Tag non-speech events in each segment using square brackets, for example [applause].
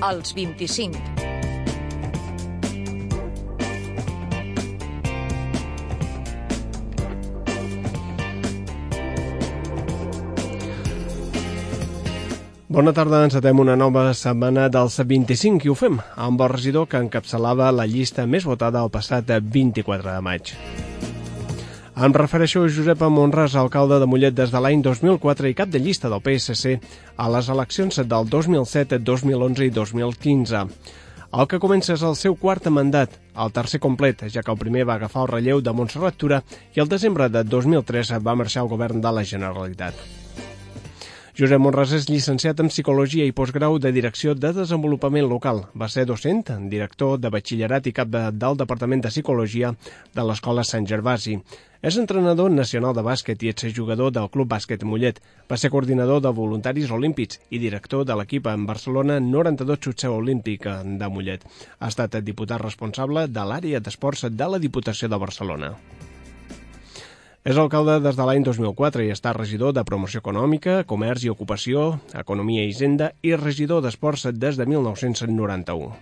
als 25. Bona tarda, encetem una nova setmana dels 25 i ho fem amb el regidor que encapçalava la llista més votada el passat 24 de maig. Em refereixo a Josep Monres, alcalde de Mollet des de l'any 2004 i cap de llista del PSC a les eleccions del 2007, 2011 i 2015. El que comença és el seu quart mandat, el tercer complet, ja que el primer va agafar el relleu de Montserrat Tura i el desembre de 2003 va marxar al govern de la Generalitat. Josep Monràs és llicenciat en Psicologia i postgrau de Direcció de Desenvolupament Local. Va ser docent, director de batxillerat i cap de, del Departament de Psicologia de l'Escola Sant Gervasi. És entrenador nacional de bàsquet i exjugador del Club Bàsquet Mollet. Va ser coordinador de voluntaris olímpics i director de l'equip en Barcelona 92 Xutseu Olímpic de Mollet. Ha estat diputat responsable de l'àrea d'esports de la Diputació de Barcelona. És alcalde des de l'any 2004 i està regidor de Promoció Econòmica, Comerç i Ocupació, Economia i Hisenda i regidor d'Esports des de 1991.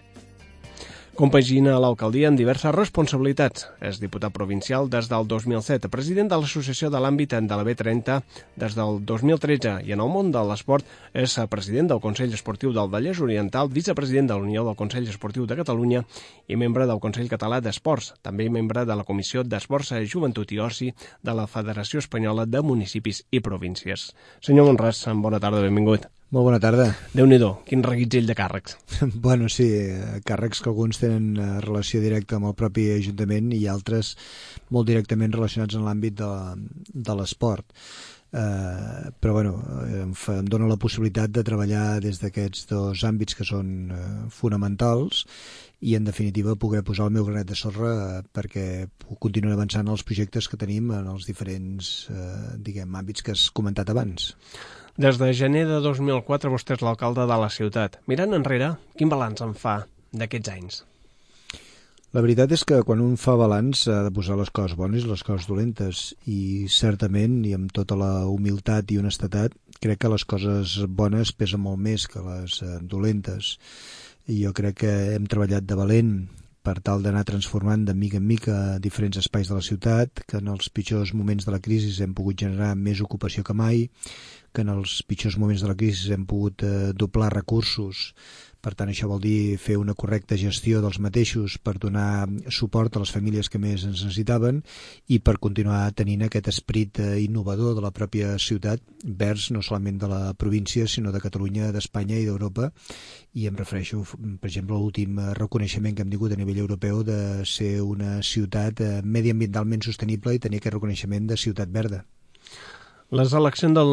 Compagina a l'alcaldia en diverses responsabilitats. És diputat provincial des del 2007, president de l'Associació de l'Àmbit de la B30 des del 2013 i en el món de l'esport és president del Consell Esportiu del Vallès Oriental, vicepresident de la Unió del Consell Esportiu de Catalunya i membre del Consell Català d'Esports, també membre de la Comissió d'Esports, Joventut i Oci de la Federació Espanyola de Municipis i Províncies. Senyor Monràs, bona tarda, benvingut. Molt bona tarda. déu nhi quin reguitzell de càrrecs. [laughs] bueno, sí, càrrecs que alguns tenen eh, relació directa amb el propi Ajuntament i altres molt directament relacionats en l'àmbit de, de l'esport. Uh, però bueno, em, fa, em dona la possibilitat de treballar des d'aquests dos àmbits que són uh, fonamentals i en definitiva poder posar el meu granet de sorra uh, perquè continuïn avançant els projectes que tenim en els diferents uh, diguem, àmbits que has comentat abans. Des de gener de 2004 vostè és l'alcalde de la ciutat. Mirant enrere, quin balanç en fa d'aquests anys? La veritat és que quan un fa balanç ha de posar les coses bones i les coses dolentes i certament i amb tota la humilitat i honestedat crec que les coses bones pesen molt més que les eh, dolentes i jo crec que hem treballat de valent per tal d'anar transformant de mica en mica diferents espais de la ciutat, que en els pitjors moments de la crisi hem pogut generar més ocupació que mai, que en els pitjors moments de la crisi hem pogut eh, doblar recursos per tant, això vol dir fer una correcta gestió dels mateixos per donar suport a les famílies que més ens necessitaven i per continuar tenint aquest esperit eh, innovador de la pròpia ciutat vers no solament de la província, sinó de Catalunya, d'Espanya i d'Europa. I em refereixo, per exemple, a l'últim reconeixement que hem tingut a nivell europeu de ser una ciutat eh, mediambientalment sostenible i tenir aquest reconeixement de ciutat verda. Les eleccions del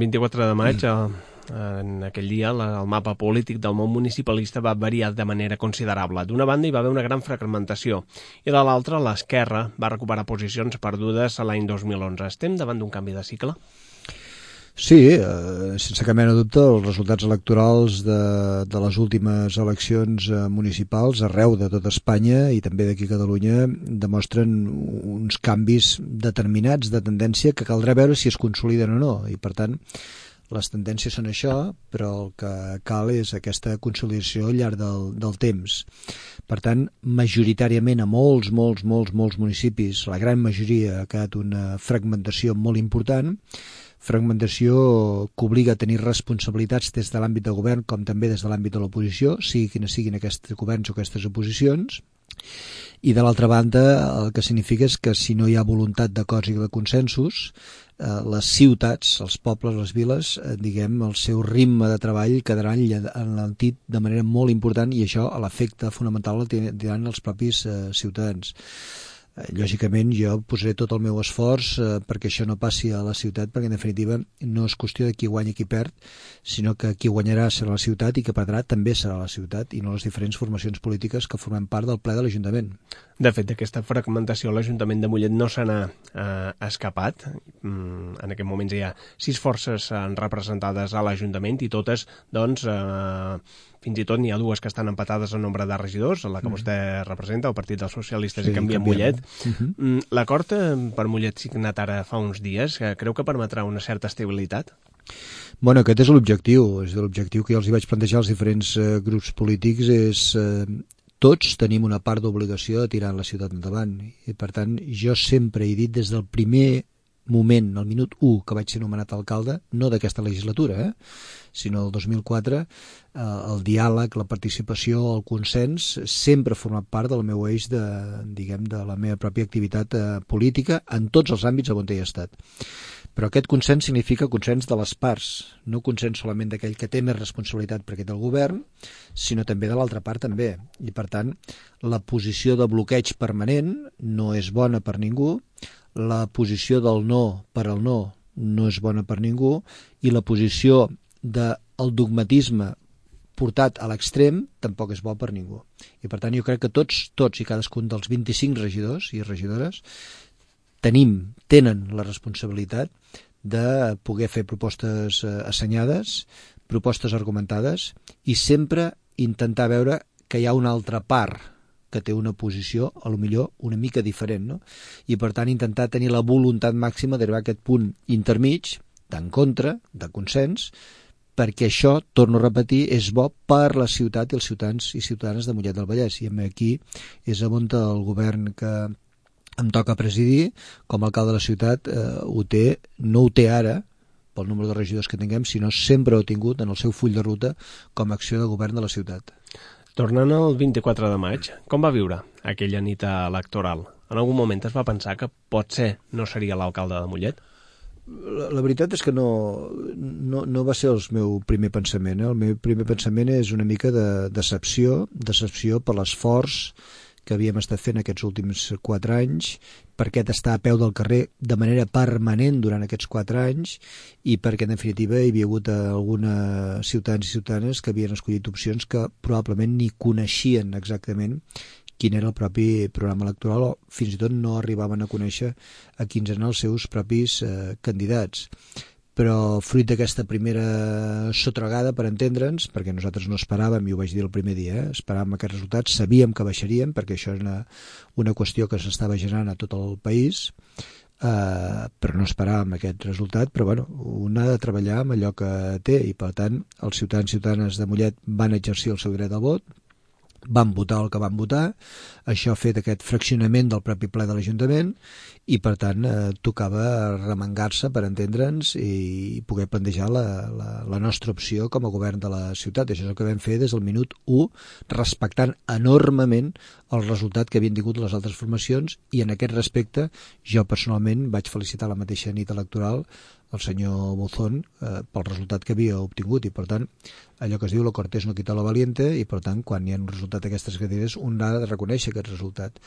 24 de maig, mm. en aquell dia, el mapa polític del món municipalista va variar de manera considerable. D'una banda hi va haver una gran fragmentació i de l'altra l'esquerra va recuperar posicions perdudes l'any 2011. Estem davant d'un canvi de cicle? Sí, eh, sense cap mena de dubte, els resultats electorals de, de les últimes eleccions eh, municipals arreu de tot Espanya i també d'aquí a Catalunya demostren uns canvis determinats de tendència que caldrà veure si es consoliden o no. I, per tant, les tendències són això, però el que cal és aquesta consolidació al llarg del, del temps. Per tant, majoritàriament a molts, molts, molts, molts municipis, la gran majoria ha quedat una fragmentació molt important, fragmentació que obliga a tenir responsabilitats des de l'àmbit del govern com també des de l'àmbit de l'oposició, sigui quines siguin aquests governs o aquestes oposicions, i de l'altra banda el que significa és que si no hi ha voluntat d'acords i de consensos eh, les ciutats, els pobles, les viles eh, diguem, el seu ritme de treball quedarà enlentit de manera molt important i això l'efecte fonamental el tindran els propis eh, ciutadans lògicament jo posaré tot el meu esforç eh, perquè això no passi a la ciutat perquè en definitiva no és qüestió de qui guanya i qui perd sinó que qui guanyarà serà la ciutat i que perdrà també serà la ciutat i no les diferents formacions polítiques que formen part del ple de l'Ajuntament. De fet, aquesta fragmentació l'Ajuntament de Mollet no se n'ha eh, escapat. Mm, en aquest moment hi ha sis forces eh, representades a l'Ajuntament i totes, doncs, eh, fins i tot n'hi ha dues que estan empatades en nombre de regidors, la que mm. vostè representa, el Partit dels Socialistes sí, i Canvia Mollet. -huh. mm, L'acord eh, per Mollet signat ara fa uns dies, que creu que permetrà una certa estabilitat? Bueno, aquest és l'objectiu. És l'objectiu que jo els hi vaig plantejar als diferents eh, grups polítics és eh, tots tenim una part d'obligació de tirar la ciutat endavant i per tant jo sempre he dit des del primer moment, el minut 1 que vaig ser nomenat alcalde, no d'aquesta legislatura, eh? sinó del 2004, eh, el diàleg, la participació, el consens, sempre ha format part del meu eix de, diguem, de la meva pròpia activitat eh, política en tots els àmbits on he estat. Però aquest consens significa consens de les parts, no consens solament d'aquell que té més responsabilitat per aquest del govern, sinó també de l'altra part també. I per tant, la posició de bloqueig permanent no és bona per ningú, la posició del no per al no no és bona per ningú i la posició del dogmatisme portat a l'extrem tampoc és bo per ningú. I per tant jo crec que tots, tots i cadascun dels 25 regidors i regidores tenim, tenen la responsabilitat de poder fer propostes eh, assenyades, propostes argumentades i sempre intentar veure que hi ha una altra part que té una posició, a lo millor, una mica diferent, no? I, per tant, intentar tenir la voluntat màxima d'arribar a aquest punt intermig, d'en contra, de consens, perquè això, torno a repetir, és bo per la ciutat i els ciutadans i ciutadanes de Mollet del Vallès. I aquí és on el govern que em toca presidir, com a alcalde de la ciutat, eh, ho té, no ho té ara, pel número de regidors que tinguem, sinó sempre ho ha tingut en el seu full de ruta com a acció de govern de la ciutat. Tornant al 24 de maig, com va viure aquella nit electoral? En algun moment es va pensar que potser no seria l'alcalde de Mollet? La, la veritat és que no, no, no va ser el meu primer pensament. Eh? El meu primer pensament és una mica de decepció, decepció per l'esforç que havíem estat fent aquests últims quatre anys, perquè d'estar a peu del carrer de manera permanent durant aquests quatre anys i perquè, en definitiva, hi havia hagut algunes ciutadans i ciutadanes que havien escollit opcions que probablement ni coneixien exactament quin era el propi programa electoral o fins i tot no arribaven a conèixer a quins eren els seus propis eh, candidats però fruit d'aquesta primera sotragada, per entendre'ns, perquè nosaltres no esperàvem, i ho vaig dir el primer dia, eh? esperàvem aquests resultats, sabíem que baixarien, perquè això és una, una qüestió que s'estava generant a tot el país, eh, però no esperàvem aquest resultat, però bueno, un ha de treballar amb allò que té, i per tant els ciutadans i ciutadanes de Mollet van exercir el seu dret al vot, van votar el que van votar, això ha fet aquest fraccionament del propi ple de l'Ajuntament i per tant eh, tocava remengar-se per entendre'ns i poder plantejar la, la, la nostra opció com a govern de la ciutat. Això és el que vam fer des del minut 1, respectant enormement el resultat que havien tingut les altres formacions i en aquest respecte jo personalment vaig felicitar la mateixa nit electoral el senyor Bozón eh, pel resultat que havia obtingut i per tant allò que es diu lo cortés no quita lo valiente i per tant quan hi ha un resultat d'aquestes cadires un ha de reconèixer aquest resultat.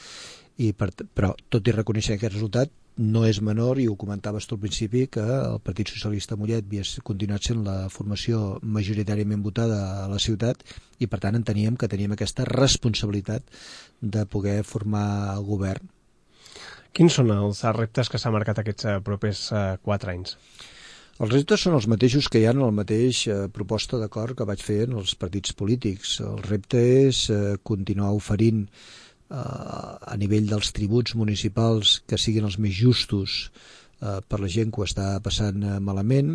I per, però tot i reconèixer aquest resultat no és menor, i ho comentaves tu al principi, que el Partit Socialista Mollet havia continuat sent la formació majoritàriament votada a la ciutat i per tant enteníem que teníem aquesta responsabilitat de poder formar govern Quins són els reptes que s'ha marcat aquests eh, propers eh, quatre anys? Els reptes són els mateixos que hi ha en el mateix eh, proposta d'acord que vaig fer en els partits polítics. El repte és continuar oferint a nivell dels tributs municipals que siguin els més justos per la gent que ho està passant malament,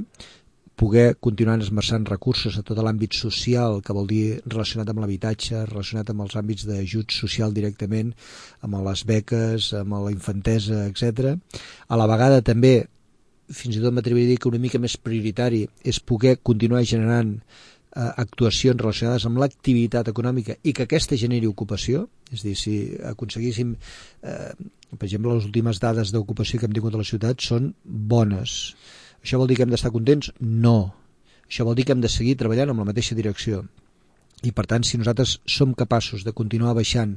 poder continuar esmerçant recursos a tot l'àmbit social, que vol dir relacionat amb l'habitatge, relacionat amb els àmbits d'ajut social directament, amb les beques, amb la infantesa, etc. A la vegada també, fins i tot m'atreviria a dir que una mica més prioritari, és poder continuar generant eh, actuacions relacionades amb l'activitat econòmica i que aquesta generi ocupació, és dir, si aconseguíssim, eh, per exemple, les últimes dades d'ocupació que hem tingut a la ciutat són bones, això vol dir que hem d'estar contents? No. Això vol dir que hem de seguir treballant amb la mateixa direcció. I per tant, si nosaltres som capaços de continuar baixant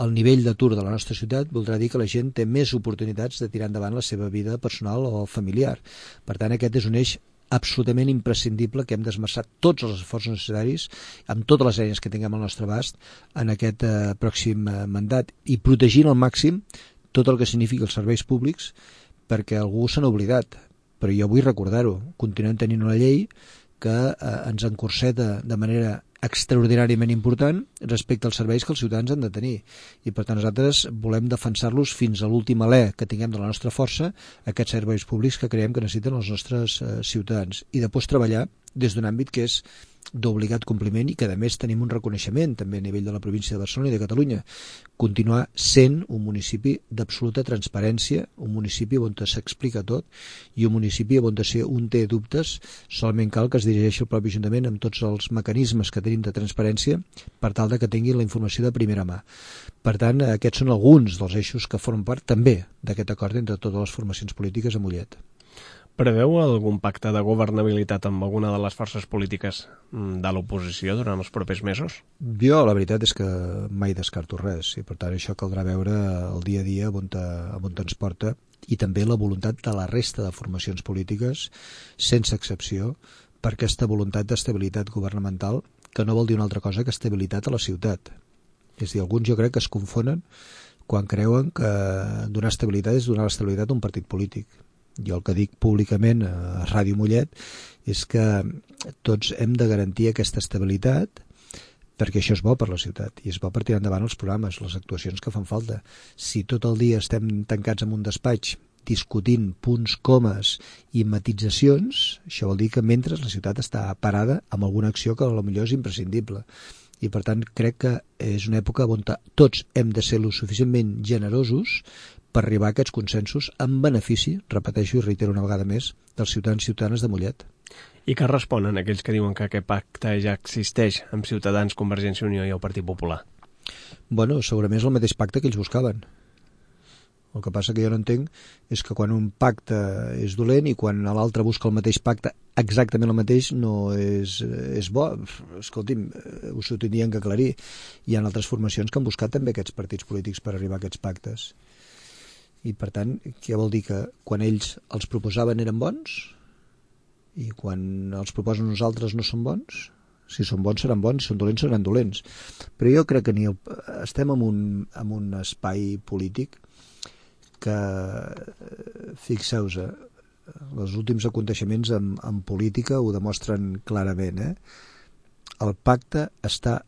el nivell d'atur de la nostra ciutat, voldrà dir que la gent té més oportunitats de tirar endavant la seva vida personal o familiar. Per tant, aquest és un eix absolutament imprescindible que hem d'esmerçar tots els esforços necessaris amb totes les eines que tinguem al nostre abast en aquest eh, pròxim eh, mandat i protegint al màxim tot el que significa els serveis públics perquè algú se n'ha oblidat però jo vull recordar-ho, continuem tenint una llei que eh, ens encurseta de manera extraordinàriament important respecte als serveis que els ciutadans han de tenir. I per tant nosaltres volem defensar-los fins a l'últim alè que tinguem de la nostra força aquests serveis públics que creiem que necessiten els nostres eh, ciutadans. I després treballar des d'un àmbit que és d'obligat compliment i que a més tenim un reconeixement també a nivell de la província de Barcelona i de Catalunya continuar sent un municipi d'absoluta transparència, un municipi on s'explica tot i un municipi on si un té dubtes solament cal que es dirigeixi el propi Ajuntament amb tots els mecanismes que tenim de transparència per tal de que tinguin la informació de primera mà. Per tant, aquests són alguns dels eixos que formen part també d'aquest acord entre totes les formacions polítiques a Mollet. Preveu algun pacte de governabilitat amb alguna de les forces polítiques mm, de l'oposició durant els propers mesos? Jo la veritat és que mai descarto res i per tant això caldrà veure el dia a dia on, te, on ens porta i també la voluntat de la resta de formacions polítiques sense excepció per aquesta voluntat d'estabilitat governamental que no vol dir una altra cosa que estabilitat a la ciutat. És a dir, alguns jo crec que es confonen quan creuen que donar estabilitat és donar estabilitat a un partit polític jo el que dic públicament a Ràdio Mollet és que tots hem de garantir aquesta estabilitat perquè això és bo per la ciutat i és bo per tirar endavant els programes, les actuacions que fan falta. Si tot el dia estem tancats en un despatx discutint punts, comes i matitzacions, això vol dir que mentre la ciutat està parada amb alguna acció que potser és imprescindible. I per tant crec que és una època on tots hem de ser lo suficientment generosos per arribar a aquests consensos en benefici, repeteixo i reitero una vegada més, dels ciutadans i ciutadanes de Mollet. I què responen aquells que diuen que aquest pacte ja existeix amb Ciutadans, Convergència i Unió i el Partit Popular? Bueno, segurament és el mateix pacte que ells buscaven. El que passa que jo no entenc és que quan un pacte és dolent i quan l'altre busca el mateix pacte exactament el mateix no és, és bo. Escolti'm, us ho tindrien que aclarir. Hi ha altres formacions que han buscat també aquests partits polítics per arribar a aquests pactes i per tant, què vol dir? Que quan ells els proposaven eren bons i quan els proposen nosaltres no són bons? Si són bons seran bons, si són dolents seran dolents. Però jo crec que ni el, estem en un, en un espai polític que, fixeu-vos, els últims aconteixements en, en política ho demostren clarament. Eh? El pacte està,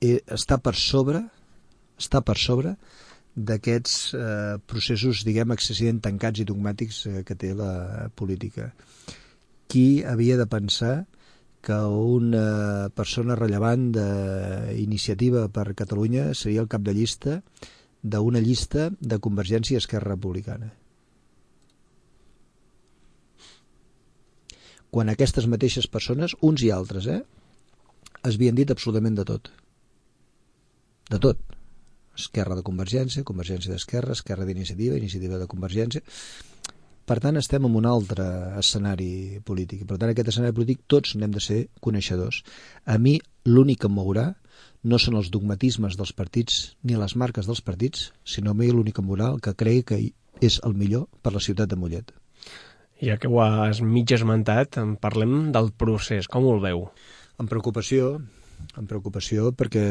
eh, està per sobre està per sobre d'aquests eh, processos, diguem, excessivament tancats i dogmàtics eh, que té la política. Qui havia de pensar que una persona rellevant d'iniciativa per Catalunya seria el cap de llista d'una llista de Convergència i Esquerra Republicana? Quan aquestes mateixes persones, uns i altres, eh, es havien dit absolutament de tot. De tot Esquerra de Convergència, Convergència d'Esquerra, Esquerra d'Iniciativa, Iniciativa de Convergència. Per tant, estem en un altre escenari polític. Per tant, aquest escenari polític tots n'hem de ser coneixedors. A mi l'únic que em mourà no són els dogmatismes dels partits ni les marques dels partits, sinó a mi l'únic que cregui que és el millor per la ciutat de Mollet. Ja que ho has mig esmentat, en parlem del procés. Com ho el veu? Amb preocupació, amb preocupació perquè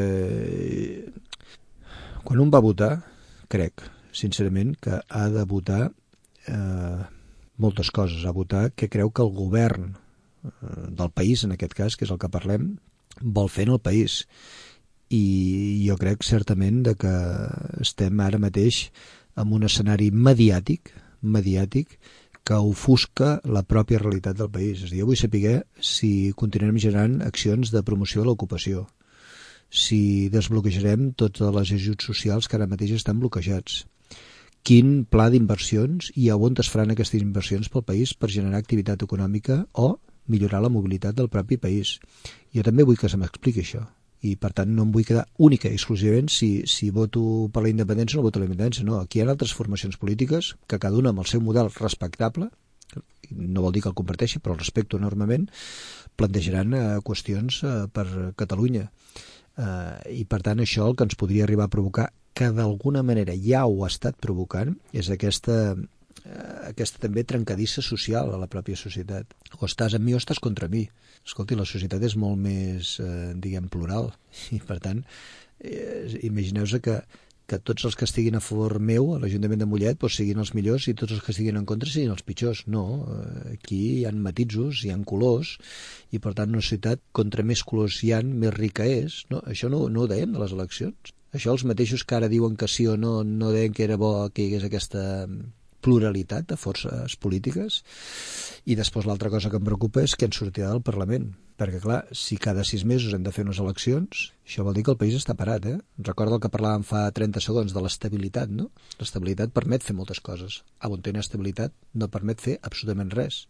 quan un va votar, crec, sincerament, que ha de votar eh, moltes coses. Ha votar que creu que el govern eh, del país, en aquest cas, que és el que parlem, vol fer en el país. I jo crec certament de que estem ara mateix en un escenari mediàtic, mediàtic, que ofusca la pròpia realitat del país. És a dir, jo vull saber si continuem generant accions de promoció de l'ocupació, si desbloquejarem tots els ajuts socials que ara mateix estan bloquejats. Quin pla d'inversions i a on es faran aquestes inversions pel país per generar activitat econòmica o millorar la mobilitat del propi país. Jo també vull que se m'expliqui això i per tant no em vull quedar única i exclusivament si, si voto per la independència o no voto la independència, no. Aquí hi ha altres formacions polítiques que cada una amb el seu model respectable, no vol dir que el comparteixi, però el respecto enormement, plantejaran eh, qüestions eh, per Catalunya eh, i per tant això el que ens podria arribar a provocar que d'alguna manera ja ho ha estat provocant és aquesta, aquesta també trencadissa social a la pròpia societat. O estàs amb mi o estàs contra mi. Escolti, la societat és molt més, eh, diguem, plural [laughs] i per tant, eh, imagineu-vos que que tots els que estiguin a favor meu a l'Ajuntament de Mollet doncs, siguin els millors i tots els que estiguin en contra siguin els pitjors. No, eh, aquí hi han matisos, hi han colors i per tant una ciutat, contra més colors hi han, més rica és. No, això no, no ho dèiem de les eleccions. Això els mateixos que ara diuen que sí o no, no deien que era bo que hi hagués aquesta pluralitat de forces polítiques i després l'altra cosa que em preocupa és que en sortirà del Parlament perquè clar, si cada sis mesos hem de fer unes eleccions, això vol dir que el país està parat, eh? Recordo el que parlàvem fa 30 segons de l'estabilitat, no? L'estabilitat permet fer moltes coses. A on tenen estabilitat no permet fer absolutament res.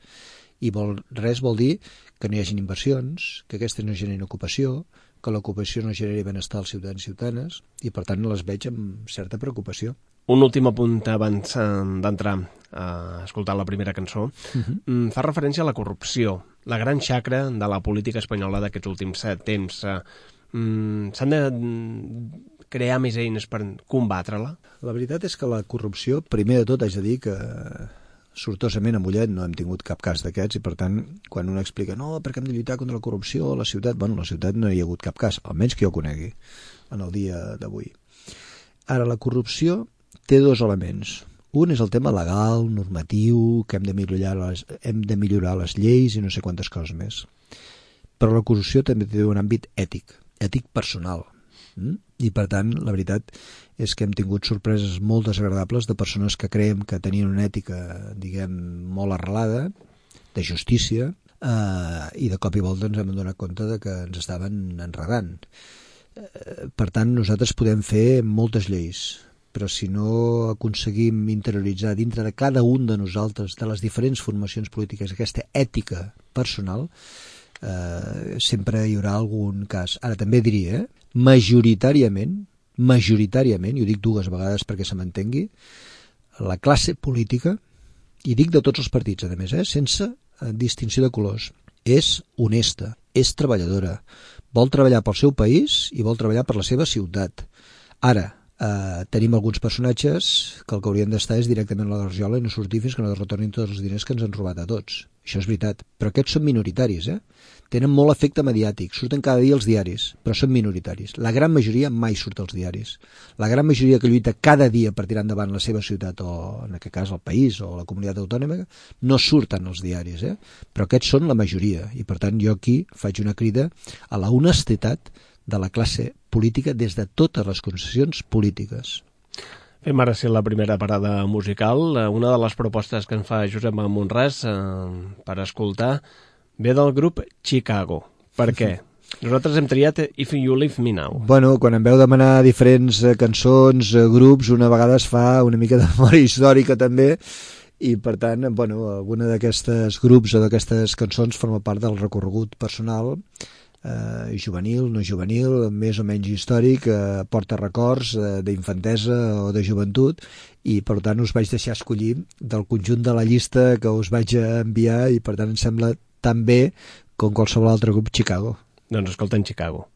I vol, res vol dir que no hi hagin inversions, que aquestes no generin ocupació, que l'ocupació no generi benestar als ciutadans i ciutadanes, i per tant les veig amb certa preocupació. Un últim apunt abans eh, d'entrar a escoltar la primera cançó. Uh mhm. -huh. Fa referència a la corrupció, la gran xacra de la política espanyola d'aquests últims temps. Eh, mm, s'han de crear més eines per combatre-la? La veritat és que la corrupció, primer de tot, haig de dir que sortosament a Mollet no hem tingut cap cas d'aquests i per tant quan un explica no, perquè hem de lluitar contra la corrupció a la ciutat, bueno, a la ciutat no hi ha hagut cap cas, almenys que jo conegui en el dia d'avui. Ara, la corrupció té dos elements. Un és el tema legal, normatiu, que hem de millorar les, hem de millorar les lleis i no sé quantes coses més. Però la corrupció també té un àmbit ètic, ètic personal. Mm? I per tant, la veritat és que hem tingut sorpreses molt desagradables de persones que creiem que tenien una ètica, diguem, molt arrelada, de justícia, eh, i de cop i volta ens hem donat compte de que ens estaven enredant. Eh, per tant, nosaltres podem fer moltes lleis, però si no aconseguim interioritzar dintre de cada un de nosaltres, de les diferents formacions polítiques, aquesta ètica personal, eh, sempre hi haurà algun cas. Ara també diria, eh, majoritàriament, majoritàriament, i ho dic dues vegades perquè se m'entengui, la classe política, i dic de tots els partits, a més, eh, sense eh, distinció de colors, és honesta, és treballadora, vol treballar pel seu país i vol treballar per la seva ciutat. Ara, eh, tenim alguns personatges que el que haurien d'estar és directament a la garjola i no sortir fins que no retornin tots els diners que ens han robat a tots. Això és veritat, però aquests són minoritaris, eh? Tenen molt efecte mediàtic, surten cada dia als diaris, però són minoritaris. La gran majoria mai surt als diaris. La gran majoria que lluita cada dia per tirar endavant la seva ciutat, o en aquest cas el país, o la comunitat autònoma, no surten als diaris, eh? Però aquests són la majoria, i per tant jo aquí faig una crida a la honestedat de la classe política des de totes les concessions polítiques. Fem ara sí la primera parada musical. Eh, una de les propostes que ens fa Josep Monràs eh, per escoltar ve del grup Chicago. Per què? [laughs] Nosaltres hem triat If You Leave Me Now. Bueno, quan em veu demanar diferents eh, cançons, eh, grups, una vegada es fa una mica de memòria històrica també, i per tant, bueno, alguna d'aquestes grups o d'aquestes cançons forma part del recorregut personal eh, juvenil, no juvenil, més o menys històric, eh, porta records eh, d'infantesa o de joventut i per tant us vaig deixar escollir del conjunt de la llista que us vaig enviar i per tant em sembla tan bé com qualsevol altre grup Chicago. Doncs escolta en Chicago.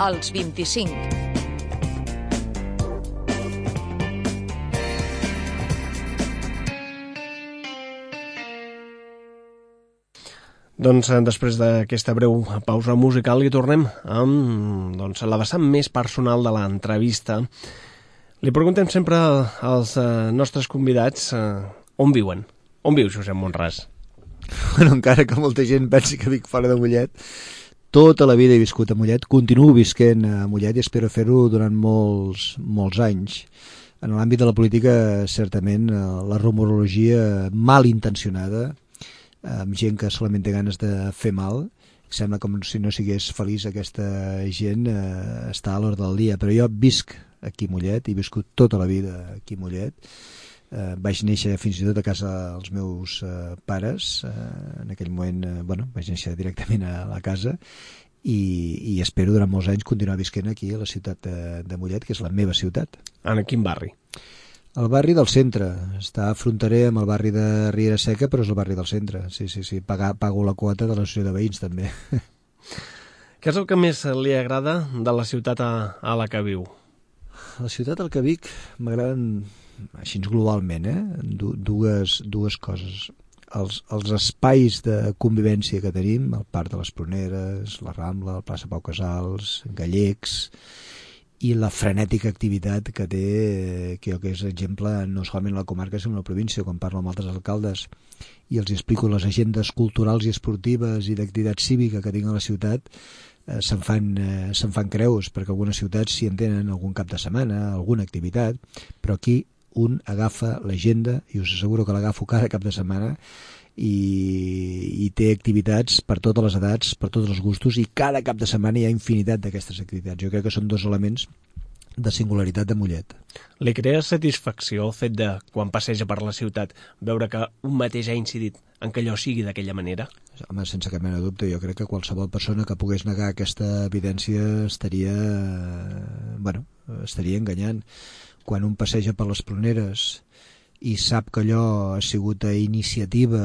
Als 25. Doncs eh, després d'aquesta breu pausa musical i tornem amb doncs, la vessant més personal de l'entrevista. Li preguntem sempre als eh, nostres convidats eh, on viuen. On viu Josep Monràs? Bueno, encara que molta gent pensi que vic fora de Mollet, tota la vida he viscut a Mollet, continuo visquent a Mollet i espero fer-ho durant molts, molts anys. En l'àmbit de la política, certament, eh, la rumorologia mal intencionada amb gent que solament té ganes de fer mal sembla com si no sigués feliç aquesta gent eh, està a l'hora del dia però jo visc aquí a Mollet he viscut tota la vida aquí a Mollet eh, vaig néixer fins i tot a casa dels meus eh, pares eh, en aquell moment eh, bueno, vaig néixer directament a la casa i, i espero durant molts anys continuar visquent aquí a la ciutat de, de Mollet que és la meva ciutat En quin barri? El barri del centre. Està fronterer amb el barri de Riera Seca, però és el barri del centre. Sí, sí, sí. Paga, pago la quota de l'associació de veïns, també. Què és el que més li agrada de la ciutat a, a la que viu? La ciutat al que vic m'agraden, així globalment, eh? dues, dues coses. Els, els espais de convivència que tenim, el Parc de les Proneres, la Rambla, el plaça Pau Casals, Gallecs i la frenètica activitat que té, que jo que és exemple no solament la comarca sinó la província, quan parlo amb altres alcaldes i els explico les agendes culturals i esportives i d'activitat cívica que tinc a la ciutat, eh, se'n fan, eh, se fan creus, perquè algunes ciutats s'hi entenen algun cap de setmana, alguna activitat, però aquí un agafa l'agenda, i us asseguro que l'agafo cada cap de setmana, i, i té activitats per totes les edats, per tots els gustos i cada cap de setmana hi ha infinitat d'aquestes activitats. Jo crec que són dos elements de singularitat de Mollet. Li crea satisfacció el fet de, quan passeja per la ciutat, veure que un mateix ha incidit en que allò sigui d'aquella manera? Home, sense cap mena de dubte, jo crec que qualsevol persona que pogués negar aquesta evidència estaria, bueno, estaria enganyant. Quan un passeja per les proneres i sap que allò ha sigut a iniciativa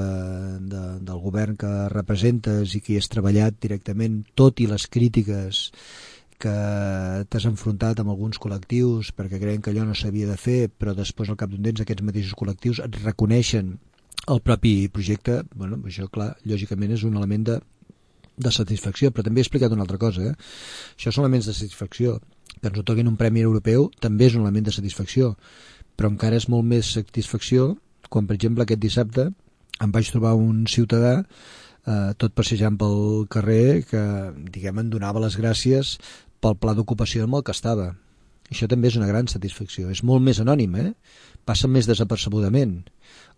de, del govern que representes i que hi has treballat directament, tot i les crítiques que t'has enfrontat amb alguns col·lectius perquè creien que allò no s'havia de fer, però després al cap d'un temps aquests mateixos col·lectius et reconeixen el propi projecte, bueno, això clar, lògicament és un element de, de satisfacció, però també he explicat una altra cosa, eh? això són elements de satisfacció, que ens otorguin un premi europeu també és un element de satisfacció, però encara és molt més satisfacció quan, per exemple, aquest dissabte em vaig trobar un ciutadà eh, tot passejant pel carrer que, diguem, em donava les gràcies pel pla d'ocupació amb el que estava. Això també és una gran satisfacció. És molt més anònim, eh? Passa més desapercebudament.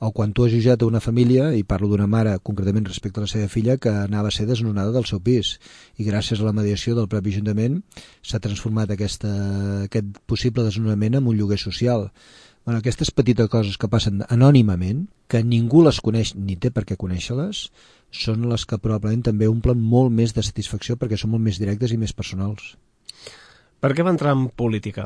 O quan tu has jutjat una família, i parlo d'una mare concretament respecte a la seva filla, que anava a ser desnonada del seu pis. I gràcies a la mediació del propi Ajuntament s'ha transformat aquesta, aquest possible desnonament en un lloguer social bueno, aquestes petites coses que passen anònimament, que ningú les coneix ni té per què conèixer-les, són les que probablement també omplen molt més de satisfacció perquè són molt més directes i més personals. Per què va entrar en política?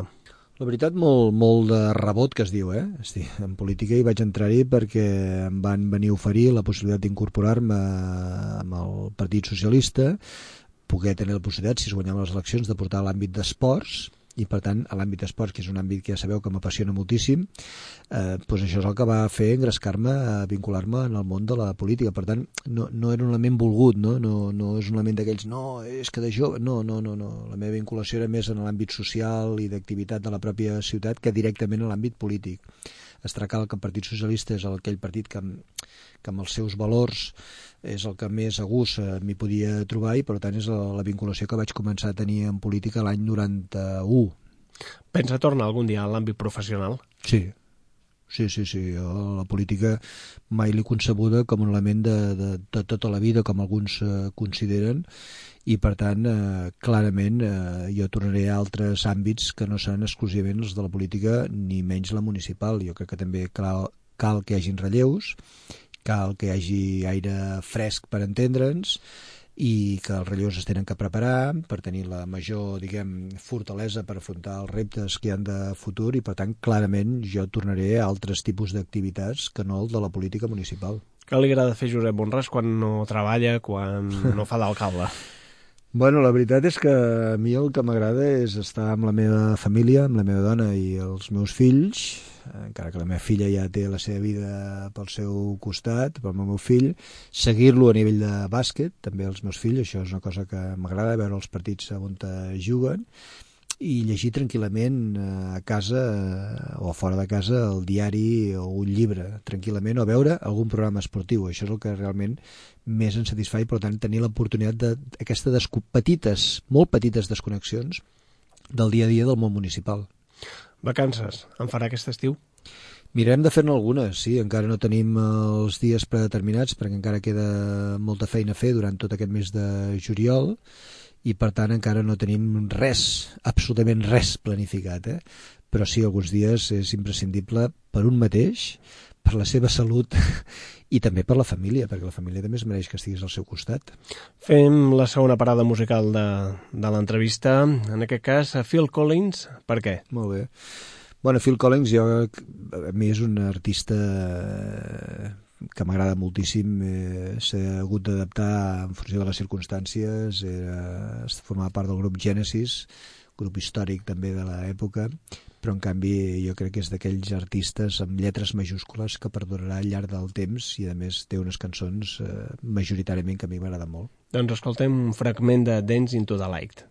La veritat, molt, molt de rebot que es diu, eh? Hosti, en política hi vaig entrar-hi perquè em van venir a oferir la possibilitat d'incorporar-me amb el Partit Socialista, poder tenir la possibilitat, si es guanyaven les eleccions, de portar l'àmbit d'esports, i per tant a l'àmbit d'esports, que és un àmbit que ja sabeu que m'apassiona moltíssim eh, doncs això és el que va fer engrescar-me a vincular-me en el món de la política. Per tant no, no era un element volgut no, no, no és un element d'aquells no, és que de jove, no, no, no, no. La meva vinculació era més en l'àmbit social i d'activitat de la pròpia ciutat que directament en l'àmbit polític es tracta que el Partit Socialista és aquell partit que, que amb els seus valors és el que més a gust eh, m'hi podia trobar i per tant és la, la vinculació que vaig començar a tenir en política l'any 91. Pensa tornar algun dia a l'àmbit professional? Sí, Sí, sí, sí. La política mai l'he concebuda com un element de, de, de tota la vida, com alguns eh, consideren, i per tant, eh, clarament, eh, jo tornaré a altres àmbits que no seran exclusivament els de la política, ni menys la municipal. Jo crec que també cal, cal que hi hagin relleus, cal que hi hagi aire fresc per entendre'ns, i que els relleus es tenen que preparar per tenir la major, diguem, fortalesa per afrontar els reptes que hi han de futur i, per tant, clarament jo tornaré a altres tipus d'activitats que no el de la política municipal. Què li agrada fer Josep Bonràs quan no treballa, quan no fa d'alcalde? [laughs] Bueno, la veritat és que a mi el que m'agrada és estar amb la meva família, amb la meva dona i els meus fills, encara que la meva filla ja té la seva vida pel seu costat, pel meu fill, seguir-lo a nivell de bàsquet, també els meus fills, això és una cosa que m'agrada, veure els partits on juguen, i llegir tranquil·lament eh, a casa eh, o fora de casa el diari o un llibre tranquil·lament o veure algun programa esportiu. Això és el que realment més ens satisfà i per tant tenir l'oportunitat d'aquestes petites, molt petites desconnexions del dia a dia del món municipal. Vacances, en farà aquest estiu? Mirem de fer-ne algunes, sí, encara no tenim els dies predeterminats perquè encara queda molta feina a fer durant tot aquest mes de juliol i per tant encara no tenim res, absolutament res planificat, eh? però sí, alguns dies és imprescindible per un mateix, per la seva salut i també per la família, perquè la família també es mereix que estiguis al seu costat. Fem la segona parada musical de, de l'entrevista, en aquest cas a Phil Collins, per què? Molt bé. Bueno, Phil Collins jo, a mi és un artista que m'agrada moltíssim eh, s'ha hagut d'adaptar en funció de les circumstàncies era, formava part del grup Genesis grup històric també de l'època però en canvi jo crec que és d'aquells artistes amb lletres majúscules que perdurarà al llarg del temps i a més té unes cançons eh, majoritàriament que a mi m'agrada molt. Doncs escoltem un fragment de Dance into the Light.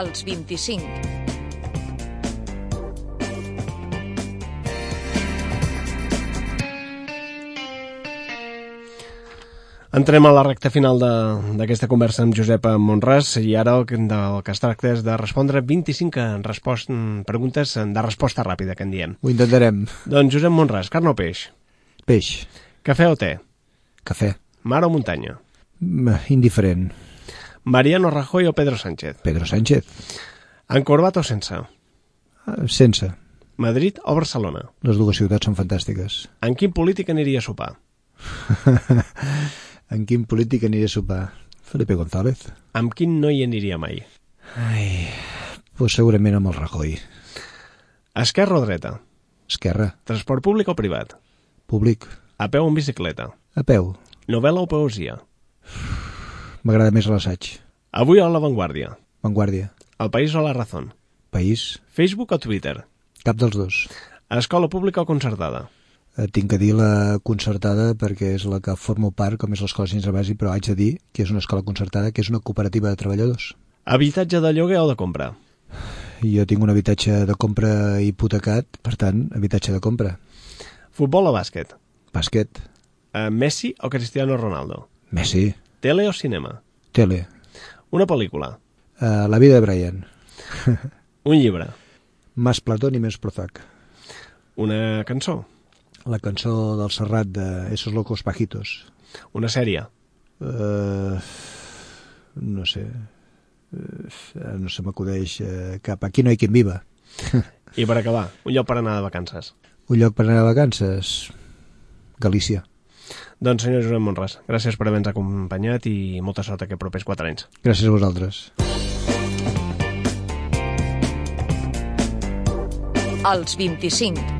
Als 25. Entrem a la recta final d'aquesta conversa amb Josep Monràs i ara el, del que es tracta és de respondre 25 respost, preguntes de resposta ràpida, que en diem. Ho intentarem. Doncs Josep Monràs, carn o peix? Peix. Cafè o te? Cafè. Mar o muntanya? Indiferent. Mariano Rajoy o Pedro Sánchez? Pedro Sánchez. Encorbat o sense? Uh, sense. Madrid o Barcelona? Les dues ciutats són fantàstiques. En quin polític aniria a sopar? [laughs] en quin polític aniria a sopar? Felipe González. Amb quin no hi aniria mai? Ai, pues segurament amb el Rajoy. Esquerra o dreta? Esquerra. Transport públic o privat? Públic. A peu o en bicicleta? A peu. Novel·la o poesia? M'agrada més l'assaig. Avui a La Vanguardia. Vanguardia. El País o La Razón. País. Facebook o Twitter. Cap dels dos. Escola pública o concertada. Eh, tinc que dir la concertada perquè és la que formo part, com és l'escola Ciència Bàsic, però haig de dir que és una escola concertada, que és una cooperativa de treballadors. Habitatge de lloguer o de compra? Jo tinc un habitatge de compra hipotecat, per tant, habitatge de compra. Futbol o bàsquet? Bàsquet. Uh, Messi o Cristiano Ronaldo? Messi. Tele o cinema? Tele. Una pel·lícula? Uh, la vida de Brian. [laughs] Un llibre? Más Platón i més Prozac. Una cançó? La cançó del Serrat de Esos locos pajitos. Una sèrie? Uh, no sé. Uh, no se m'acudeix uh, cap. Aquí no hi quien viva. I per acabar, un lloc per anar de vacances. Un lloc per anar de vacances? Galícia. Doncs senyor Josep Monràs, gràcies per haver-nos acompanyat i molta sort aquests propers 4 anys. Gràcies a vosaltres. Els 25